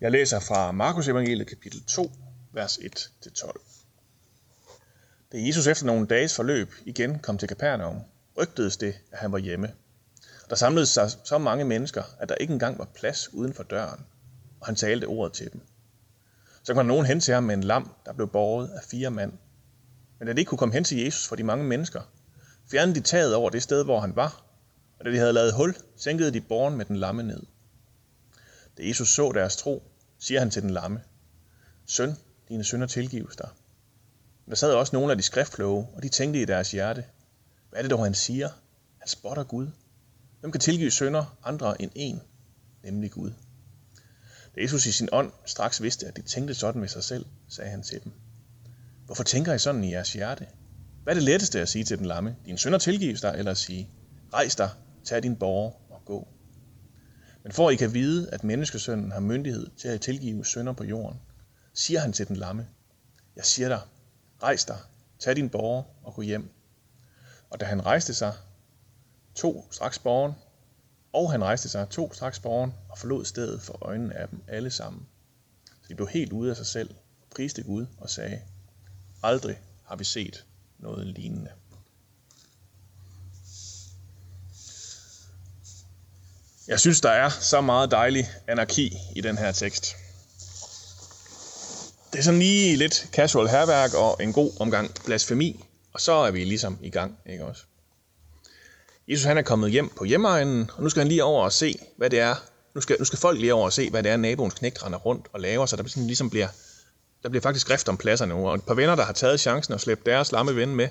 Jeg læser fra Markus evangeliet kapitel 2, vers 1-12. Da Jesus efter nogle dages forløb igen kom til Kapernaum, rygtedes det, at han var hjemme. Der samledes sig så mange mennesker, at der ikke engang var plads uden for døren, og han talte ordet til dem. Så kom der nogen hen til ham med en lam, der blev båret af fire mand. Men da de ikke kunne komme hen til Jesus for de mange mennesker, fjernede de taget over det sted, hvor han var, og da de havde lavet hul, sænkede de borgen med den lamme ned. Da Jesus så deres tro, siger han til den lamme, Søn, dine sønder tilgives dig. Der sad også nogle af de skriftkloge, og de tænkte i deres hjerte, hvad er det dog, han siger? Han spotter Gud. Hvem kan tilgive sønder andre end en, nemlig Gud? Da Jesus i sin ånd straks vidste, at de tænkte sådan med sig selv, sagde han til dem. Hvorfor tænker I sådan i jeres hjerte? Hvad er det letteste at sige til den lamme? Din sønder tilgives dig, eller at sige, rejs dig, tag din borger og gå. Men for at I kan vide, at menneskesønnen har myndighed til at tilgive sønder på jorden, siger han til den lamme, jeg siger dig, rejs dig, tag din borger og gå hjem. Og da han rejste sig, tog straks borgen, og han rejste sig, tog straks borgen og forlod stedet for øjnene af dem alle sammen. Så de blev helt ude af sig selv, priste Gud og sagde, aldrig har vi set noget lignende. Jeg synes, der er så meget dejlig anarki i den her tekst. Det er sådan lige lidt casual herværk og en god omgang blasfemi, og så er vi ligesom i gang, ikke også? Jesus han er kommet hjem på hjemmeegnen, og nu skal han lige over og se, hvad det er. Nu skal, nu skal folk lige over og se, hvad det er, naboens knægt render rundt og laver, så der sådan ligesom bliver, der bliver faktisk skrift om pladserne nu. Og et par venner, der har taget chancen og slæbt deres lamme ven med,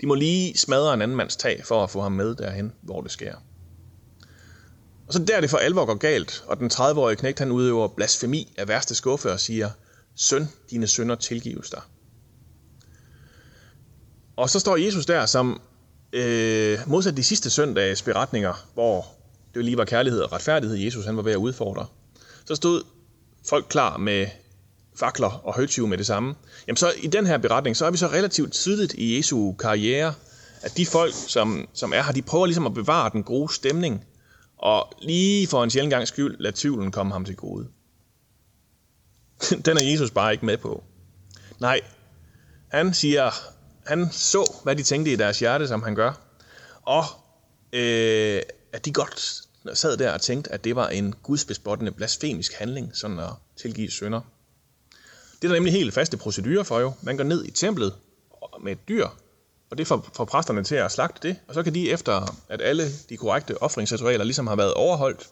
de må lige smadre en anden mands tag for at få ham med derhen, hvor det sker. Og så der det for alvor går galt, og den 30-årige knægt han udøver blasfemi af værste skuffe og siger, Søn, dine sønder tilgives dig. Og så står Jesus der som øh, modsat de sidste søndages beretninger, hvor det lige var kærlighed og retfærdighed, Jesus han var ved at udfordre, så stod folk klar med fakler og højtyve med det samme. Jamen så i den her beretning, så er vi så relativt tidligt i Jesu karriere, at de folk, som, som er her, de prøver ligesom at bevare den gode stemning, og lige for en sjældent gang skyld, lad tvivlen komme ham til gode. Den er Jesus bare ikke med på. Nej, han siger, han så, hvad de tænkte i deres hjerte, som han gør, og øh, at de godt sad der og tænkte, at det var en gudsbespottende blasfemisk handling, sådan at tilgive sønder. Det er der nemlig helt faste procedurer for jo. Man går ned i templet med et dyr, og det får, får præsterne til at slagte det, og så kan de efter, at alle de korrekte offringsritualer ligesom har været overholdt,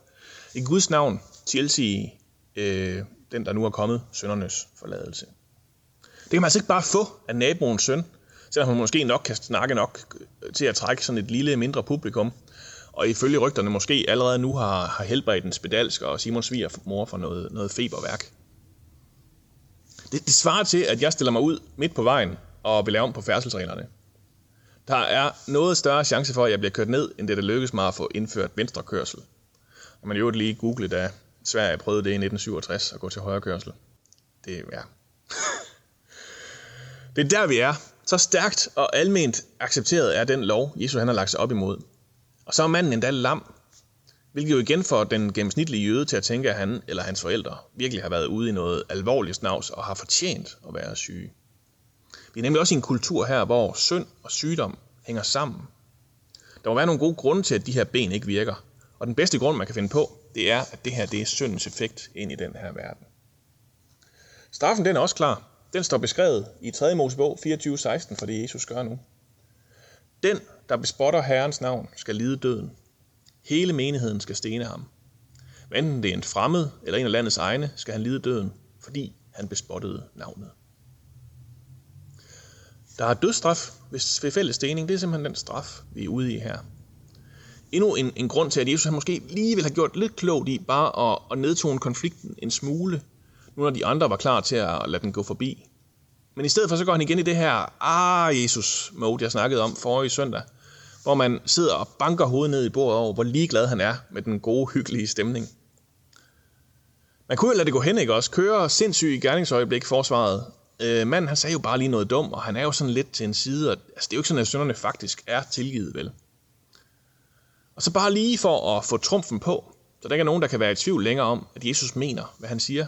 i Guds navn tilsige øh, den, der nu er kommet, søndernes forladelse. Det kan man altså ikke bare få af naboens søn, selvom man måske nok kan snakke nok øh, til at trække sådan et lille, mindre publikum, og ifølge rygterne måske allerede nu har, har helbredt en spedalsk og Simon Sviger mor for noget, noget feberværk. Det, det svarer til, at jeg stiller mig ud midt på vejen og vil lave om på færdselsreglerne. Der er noget større chance for, at jeg bliver kørt ned, end det, der lykkes mig at få indført venstre kørsel. Og man jo lige google, da Sverige prøvede det i 1967 at gå til højre kørsel. Det, er ja. det er der, vi er. Så stærkt og alment accepteret er den lov, Jesus han har lagt sig op imod. Og så er manden endda lam, hvilket jo igen får den gennemsnitlige jøde til at tænke, at han eller hans forældre virkelig har været ude i noget alvorligt snavs og har fortjent at være syge. Vi er nemlig også i en kultur her, hvor synd og sygdom hænger sammen. Der må være nogle gode grunde til, at de her ben ikke virker. Og den bedste grund, man kan finde på, det er, at det her det er syndens effekt ind i den her verden. Straffen den er også klar. Den står beskrevet i 3. Mosebog 24.16 for det Jesus gør nu. Den, der bespotter Herrens navn, skal lide døden. Hele menigheden skal stene ham. enten det er en fremmed eller en af landets egne, skal han lide døden, fordi han bespottede navnet. Der er dødsstraf ved fælles stening. Det er simpelthen den straf, vi er ude i her. Endnu en, en grund til, at Jesus han måske lige ville have gjort lidt klogt i bare at, at nedtone konflikten en smule, nu når de andre var klar til at lade den gå forbi. Men i stedet for så går han igen i det her, ah Jesus mode, jeg snakkede om forrige søndag, hvor man sidder og banker hovedet ned i bordet over, hvor ligeglad han er med den gode, hyggelige stemning. Man kunne jo lade det gå hen, ikke også? Køre sindssygt i gerningsøjeblik forsvaret, øh, manden han sagde jo bare lige noget dumt, og han er jo sådan lidt til en side, og altså, det er jo ikke sådan, at sønderne faktisk er tilgivet, vel? Og så bare lige for at få trumfen på, så der ikke er nogen, der kan være i tvivl længere om, at Jesus mener, hvad han siger,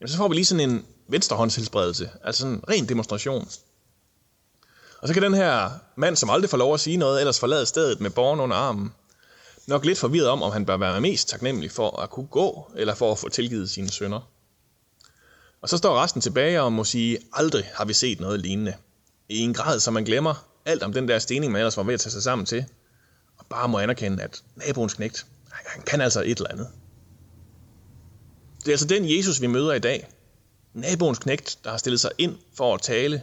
jamen så får vi lige sådan en venstrehåndshelbredelse, altså sådan en ren demonstration. Og så kan den her mand, som aldrig får lov at sige noget, ellers forlade stedet med borgen under armen, nok lidt forvirret om, om han bør være mest taknemmelig for at kunne gå, eller for at få tilgivet sine sønder. Og så står resten tilbage og må sige, aldrig har vi set noget lignende. I en grad, så man glemmer alt om den der stening, man ellers var ved at tage sig sammen til, og bare må anerkende, at naboens knægt, han kan altså et eller andet. Det er altså den Jesus, vi møder i dag. Naboens knægt, der har stillet sig ind for at tale,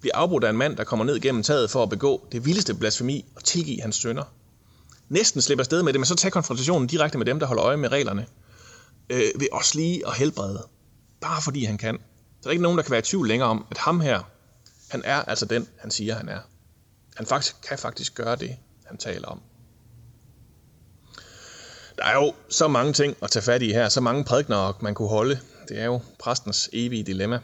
bliver afbrudt af en mand, der kommer ned gennem taget for at begå det vildeste blasfemi og tilgive hans sønder. Næsten slipper sted med det, men så tager konfrontationen direkte med dem, der holder øje med reglerne, øh, ved også lige at helbrede. Bare fordi han kan. Så der er ikke nogen, der kan være i tvivl længere om, at ham her, han er altså den, han siger, han er. Han faktisk, kan faktisk gøre det, han taler om. Der er jo så mange ting at tage fat i her, så mange prædikner, man kunne holde. Det er jo præstens evige dilemma.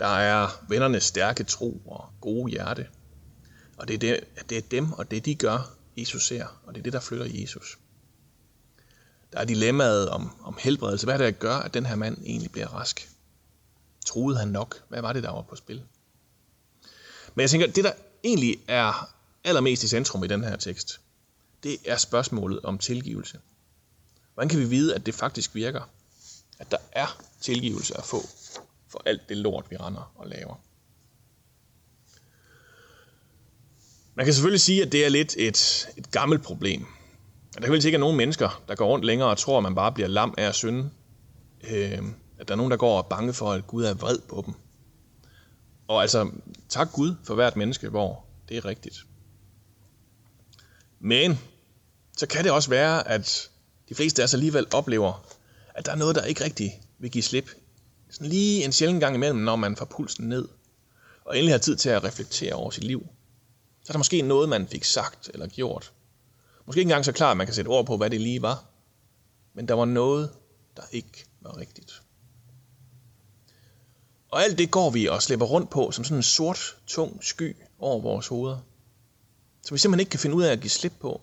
Der er vennernes stærke tro og gode hjerte. Og det er, det, det er dem og det, de gør, Jesus ser. Og det er det, der flytter Jesus. Der er dilemmaet om, om helbredelse. Hvad er det, der gør, at den her mand egentlig bliver rask? Troede han nok? Hvad var det, der var på spil? Men jeg tænker, det der egentlig er allermest i centrum i den her tekst, det er spørgsmålet om tilgivelse. Hvordan kan vi vide, at det faktisk virker? At der er tilgivelse at få for alt det lort, vi render og laver. Man kan selvfølgelig sige, at det er lidt et, et gammelt problem. Der kan vel ikke er nogen mennesker, der går rundt længere og tror, at man bare bliver lam af at synde. Øh, at der er nogen, der går og er bange for, at Gud er vred på dem. Og altså, tak Gud for hvert menneske, hvor det er rigtigt. Men så kan det også være, at de fleste af os alligevel oplever, at der er noget, der ikke rigtig vil give slip. Sådan lige en sjældent gang imellem, når man får pulsen ned, og endelig har tid til at reflektere over sit liv. Så er der måske noget, man fik sagt eller gjort. Måske ikke engang så klar, at man kan sætte ord på, hvad det lige var. Men der var noget, der ikke var rigtigt. Og alt det går vi og slipper rundt på som sådan en sort, tung sky over vores hoveder. Som vi simpelthen ikke kan finde ud af at give slip på,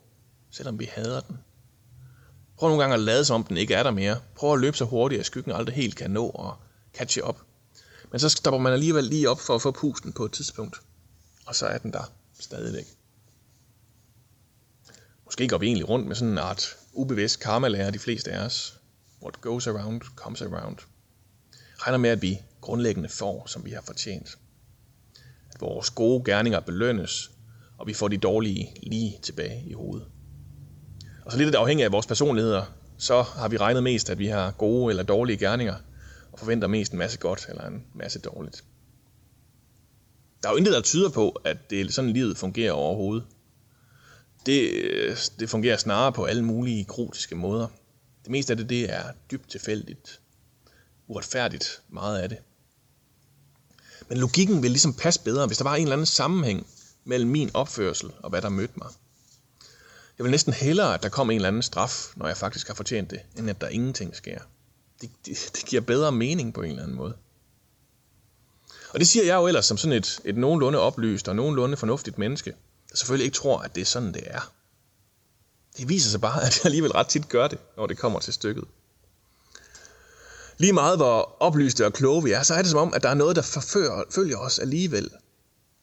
selvom vi hader den. Prøv nogle gange at lade som om den ikke er der mere. Prøv at løbe så hurtigt, at skyggen aldrig helt kan nå og catche op. Men så stopper man alligevel lige op for at få pusten på et tidspunkt. Og så er den der stadigvæk. Måske går vi egentlig rundt med sådan en art ubevidst karma de fleste af os. What goes around, comes around. Regner med, at vi grundlæggende får, som vi har fortjent. At vores gode gerninger belønnes, og vi får de dårlige lige tilbage i hovedet. Og så lidt afhængig af vores personligheder, så har vi regnet mest, at vi har gode eller dårlige gerninger, og forventer mest en masse godt eller en masse dårligt. Der er jo intet, der tyder på, at det er sådan, livet fungerer overhovedet. Det, øh, det fungerer snarere på alle mulige krotiske måder. Det meste af det, det er dybt tilfældigt. Uretfærdigt, meget af det. Men logikken vil ligesom passe bedre, hvis der var en eller anden sammenhæng mellem min opførsel og hvad der mødte mig. Jeg vil næsten hellere, at der kom en eller anden straf, når jeg faktisk har fortjent det, end at der ingenting sker. Det, det, det giver bedre mening på en eller anden måde. Og det siger jeg jo ellers som sådan et, et nogenlunde oplyst og nogenlunde fornuftigt menneske, selvfølgelig ikke tror, at det er sådan, det er. Det viser sig bare, at jeg alligevel ret tit gør det, når det kommer til stykket. Lige meget hvor oplyste og kloge vi er, så er det som om, at der er noget, der forfører, følger os alligevel.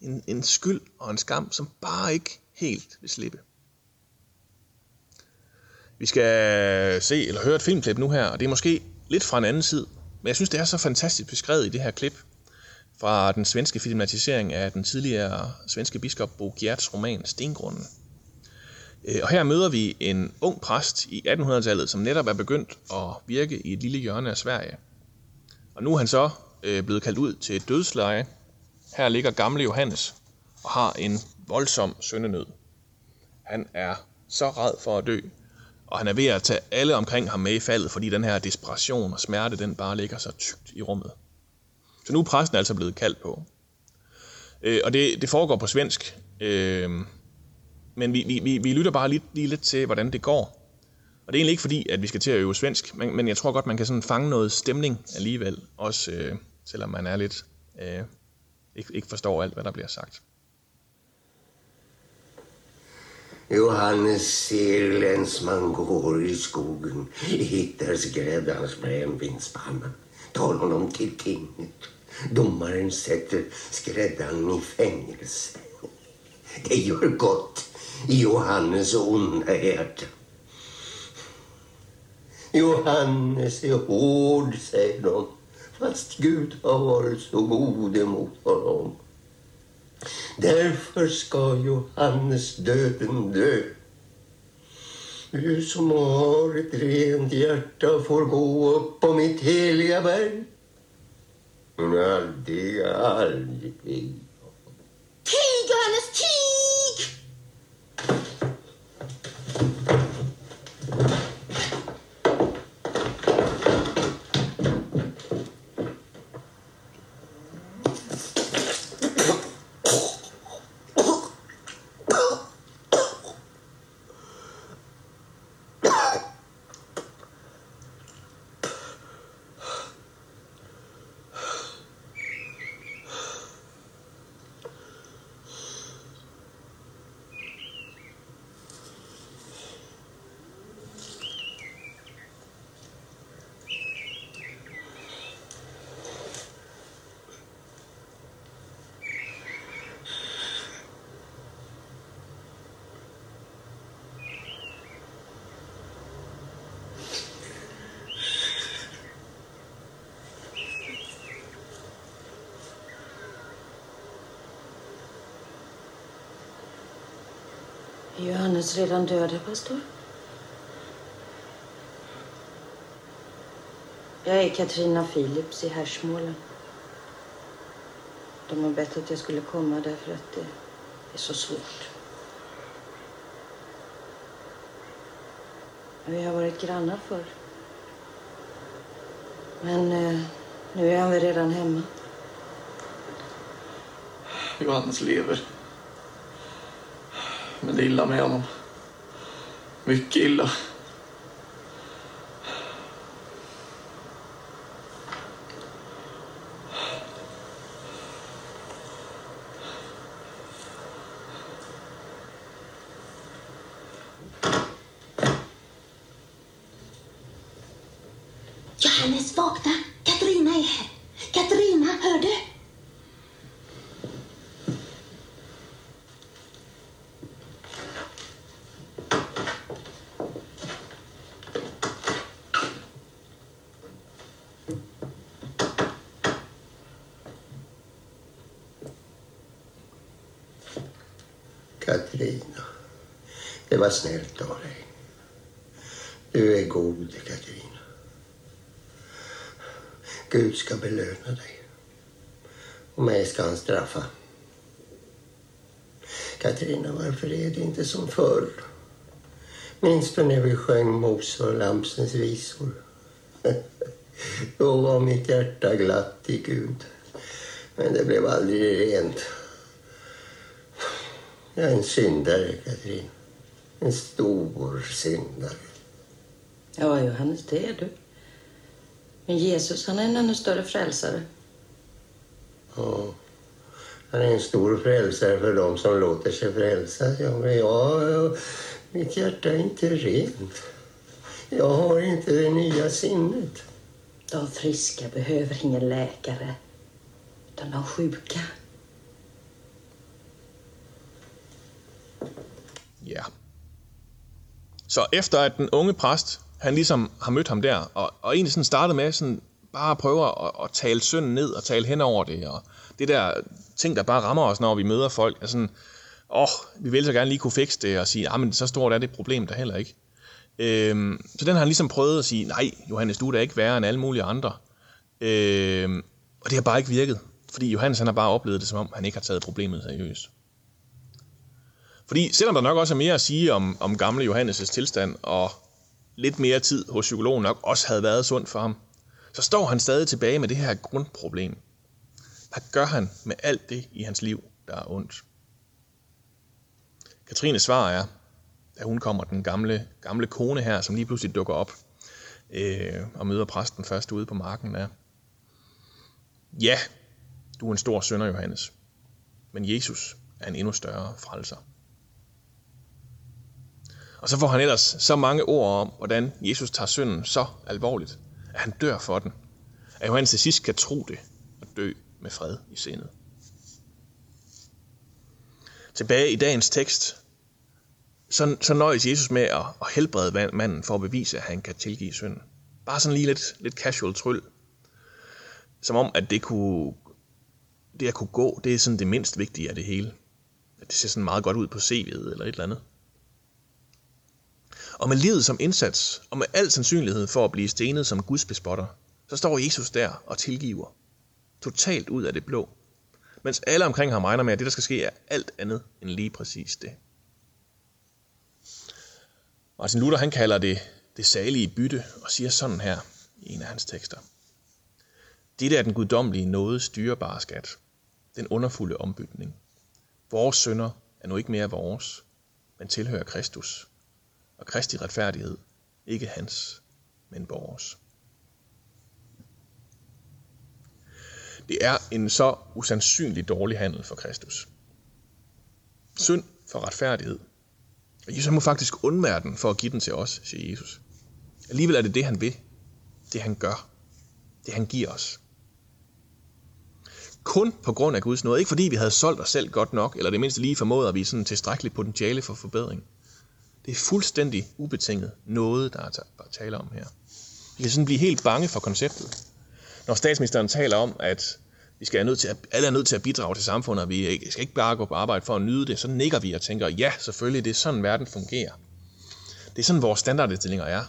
En, en skyld og en skam, som bare ikke helt vil slippe. Vi skal se eller høre et filmklip nu her, og det er måske lidt fra en anden side. Men jeg synes, det er så fantastisk beskrevet i det her klip fra den svenske filmatisering af den tidligere svenske biskop Bo Gjerts roman Stengrunden. Øh, og her møder vi en ung præst i 1800-tallet, som netop er begyndt at virke i et lille hjørne af Sverige. Og nu er han så øh, blevet kaldt ud til et dødsleje. Her ligger gamle Johannes og har en voldsom søndenød. Han er så ræd for at dø, og han er ved at tage alle omkring ham med i faldet, fordi den her desperation og smerte, den bare ligger så tykt i rummet. Så nu er præsten altså blevet kaldt på. Øh, og det, det foregår på svensk. Øh, men vi, vi, vi vi lytter bare lige, lige lidt til, hvordan det går. Og det er egentlig ikke fordi, at vi skal til at øve svensk, men, men jeg tror godt, man kan sådan fange noget stemning alligevel, også øh, selvom man er lidt øh, ikke, ikke forstår alt, hvad der bliver sagt. Johannes ser länsman går i skogen, hittar skräddarens brännvinspanna. tar honom till tinget. Domaren sätter skräddaren i fängelse. Det gör gott i Johannes onda hjärta. Johannes är hård, säger de, fast Gud har varit så god emot honom. Därför ska Johannes döden dö. Du som har ett rent hjärta får gå upp på mitt heliga berg. Men aldrig, aldrig. Tig, Johannes, tig! Är Johannes redan död, pastor? Jag är Katrina Philips i Härsmålen. De har bett att jag skulle komma därför att det är så svårt. Vi har varit grannar förr. Men eh, nu är han väl redan hemma. Johannes lever. Men det är illa med honom. Mycket illa. Johannes, vakna! Katarina är här. Katarina, hör du? Katarina, det var snällt av dig. Du är god, Katarina. Gud ska belöna dig. Och mig ska han straffa. Katarina, varför är det inte som förr? Minns du när vi sjöng Mose och Lampsens visor? Då var mitt hjärta glatt i Gud. Men det blev aldrig rent. Jag är en syndare, Katarina. En stor syndare. Ja, Johannes, det är du. Men Jesus, han är en ännu större frälsare. Ja. Han är en stor frälsare för dem som låter sig frälsas. Ja, men jag, mitt hjärta är inte rent. Jag har inte det nya sinnet. De friska behöver ingen läkare, utan de sjuka. Ja. Så efter at den unge præst, han ligesom har mødt ham der, og, og egentlig sådan startede med sådan bare at prøve at, at tale synden ned og tale hen over det, og det der ting, der bare rammer os, når vi møder folk, er sådan, åh, oh, vi vil så gerne lige kunne fikse det, og sige, ah, men så stort er det problem der heller ikke. Øhm, så den har han ligesom prøvet at sige, nej, Johannes, du er da ikke værre end alle mulige andre. Øhm, og det har bare ikke virket, fordi Johannes han har bare oplevet det, som om han ikke har taget problemet seriøst. Fordi selvom der nok også er mere at sige om, om gamle Johannes' tilstand, og lidt mere tid hos psykologen nok også havde været sundt for ham, så står han stadig tilbage med det her grundproblem. Hvad gør han med alt det i hans liv, der er ondt? Katrines svar er, da hun kommer, den gamle, gamle kone her, som lige pludselig dukker op øh, og møder præsten først ude på marken, er, ja, du er en stor sønder, Johannes, men Jesus er en endnu større frelser. Og så får han ellers så mange ord om, hvordan Jesus tager synden så alvorligt, at han dør for den. At Johannes til sidst kan tro det og dø med fred i sindet. Tilbage i dagens tekst, så, så nøjes Jesus med at, at helbrede manden for at bevise, at han kan tilgive synden. Bare sådan lige lidt, lidt casual tryl. Som om, at det, kunne, det at kunne gå, det er sådan det mindst vigtige af det hele. At det ser sådan meget godt ud på CV'et eller et eller andet. Og med livet som indsats, og med al sandsynlighed for at blive stenet som Guds bespotter, så står Jesus der og tilgiver. Totalt ud af det blå. Mens alle omkring ham regner med, at det, der skal ske, er alt andet end lige præcis det. Martin Luther han kalder det det salige bytte og siger sådan her i en af hans tekster. Dette er den guddommelige nåde styrebare skat, den underfulde ombytning. Vores sønder er nu ikke mere vores, men tilhører Kristus, og Kristi retfærdighed, ikke hans, men vores. Det er en så usandsynlig dårlig handel for Kristus. Synd for retfærdighed. Og Jesus må faktisk undvære den for at give den til os, siger Jesus. Alligevel er det det, han vil. Det han gør. Det han giver os. Kun på grund af Guds nåde. Ikke fordi vi havde solgt os selv godt nok, eller det mindste lige formået at vi sådan tilstrækkeligt potentiale for forbedring. Det er fuldstændig ubetinget noget, der er tale om her. Vi kan sådan blive helt bange for konceptet. Når statsministeren taler om, at vi skal er nødt til at, alle er nødt til at bidrage til samfundet, og vi skal ikke bare gå på arbejde for at nyde det, så nikker vi og tænker, ja, selvfølgelig, det er sådan, verden fungerer. Det er sådan, vores standardindstillinger er.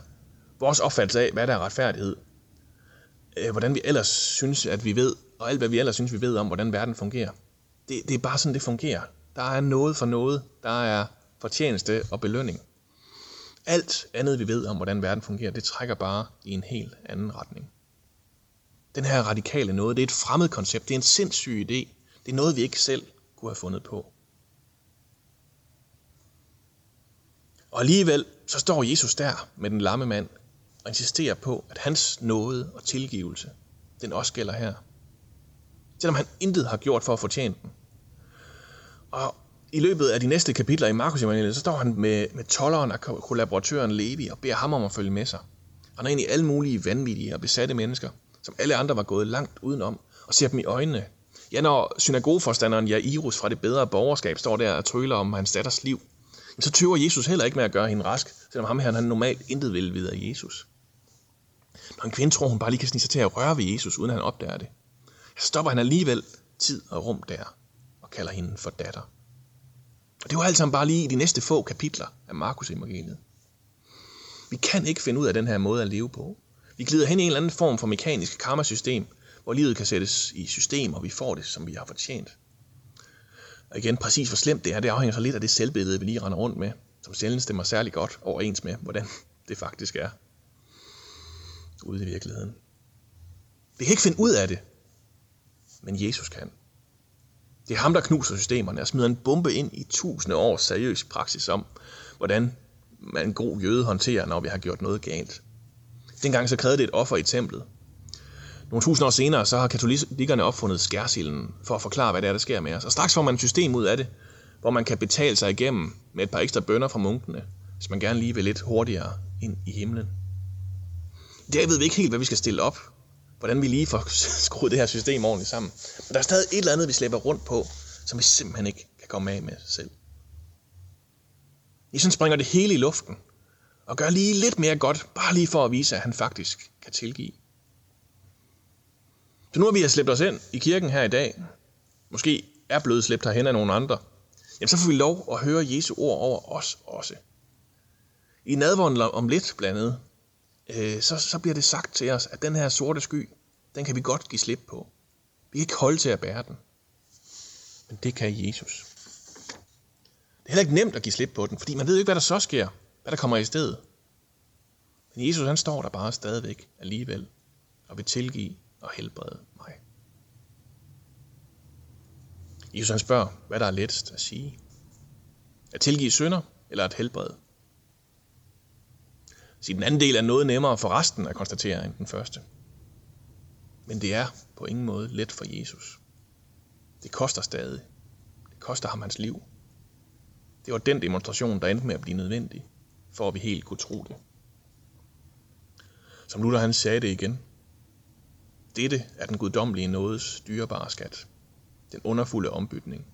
Vores opfattelse af, hvad der er retfærdighed. Øh, hvordan vi ellers synes, at vi ved, og alt hvad vi ellers synes, vi ved om, hvordan verden fungerer. Det, det er bare sådan, det fungerer. Der er noget for noget. Der er fortjeneste og belønning. Alt andet, vi ved om, hvordan verden fungerer, det trækker bare i en helt anden retning. Den her radikale noget, det er et fremmed koncept, det er en sindssyg idé. Det er noget, vi ikke selv kunne have fundet på. Og alligevel, så står Jesus der med den lamme mand og insisterer på, at hans nåde og tilgivelse, den også gælder her. Selvom han intet har gjort for at fortjene den. Og i løbet af de næste kapitler i Markus Evangeliet, så står han med, med tolleren og kollaboratøren Levi og beder ham om at følge med sig. Han er ind i alle mulige vanvittige og besatte mennesker, som alle andre var gået langt udenom, og ser dem i øjnene. Ja, når synagogeforstanderen Jairus fra det bedre borgerskab står der og tryller om hans datters liv, så tøver Jesus heller ikke med at gøre hende rask, selvom ham her han normalt intet vil vide af Jesus. Når en kvinde tror, hun bare lige kan snige sig til at røre ved Jesus, uden at han opdager det, så stopper han alligevel tid og rum der og kalder hende for datter. Og det var alt sammen bare lige i de næste få kapitler af Markus evangeliet. Vi kan ikke finde ud af den her måde at leve på. Vi glider hen i en eller anden form for mekanisk karmasystem, hvor livet kan sættes i system, og vi får det, som vi har fortjent. Og igen, præcis hvor slemt det er, det afhænger så lidt af det selvbillede, vi lige render rundt med, som sjældent stemmer særlig godt overens med, hvordan det faktisk er ude i virkeligheden. Vi kan ikke finde ud af det, men Jesus kan. Det er ham, der knuser systemerne og smider en bombe ind i tusinde års seriøs praksis om, hvordan man en god jøde håndterer, når vi har gjort noget galt. Dengang så krævede det et offer i templet. Nogle tusind år senere, så har katolikkerne opfundet skærsilden for at forklare, hvad det er, der sker med os. Og straks får man et system ud af det, hvor man kan betale sig igennem med et par ekstra bønder fra munkene, hvis man gerne lige vil lidt hurtigere ind i himlen. Der ved vi ikke helt, hvad vi skal stille op, hvordan vi lige får skruet det her system ordentligt sammen. Men der er stadig et eller andet, vi slæber rundt på, som vi simpelthen ikke kan komme af med selv. Jesus springer det hele i luften, og gør lige lidt mere godt, bare lige for at vise, at han faktisk kan tilgive. Så nu har vi altså slæbt os ind i kirken her i dag, måske er blevet slæbt herhen af nogle andre, jamen så får vi lov at høre Jesu ord over os også. I nadvånden om lidt blandt andet, øh, så, så bliver det sagt til os, at den her sorte sky, den kan vi godt give slip på. Vi kan ikke holde til at bære den. Men det kan Jesus. Det er heller ikke nemt at give slip på den, fordi man ved jo ikke, hvad der så sker. Hvad der kommer i stedet. Men Jesus han står der bare stadigvæk alligevel og vil tilgive og helbrede mig. Jesus han spørger, hvad der er lettest at sige. At tilgive synder eller at helbrede? Så den anden del er noget nemmere for resten at konstatere end den første. Men det er på ingen måde let for Jesus. Det koster stadig. Det koster ham hans liv. Det var den demonstration, der endte med at blive nødvendig, for at vi helt kunne tro det. Som Luther han sagde det igen. Dette er den guddommelige nådes dyrebare skat. Den underfulde ombytning.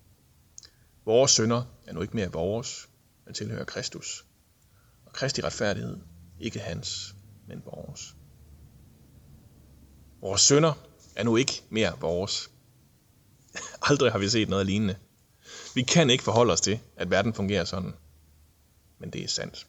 Vores sønder er nu ikke mere vores, men tilhører Kristus. Og Kristi retfærdighed, ikke hans, men vores. Vores sønder er nu ikke mere vores. Aldrig har vi set noget lignende. Vi kan ikke forholde os til, at verden fungerer sådan. Men det er sandt.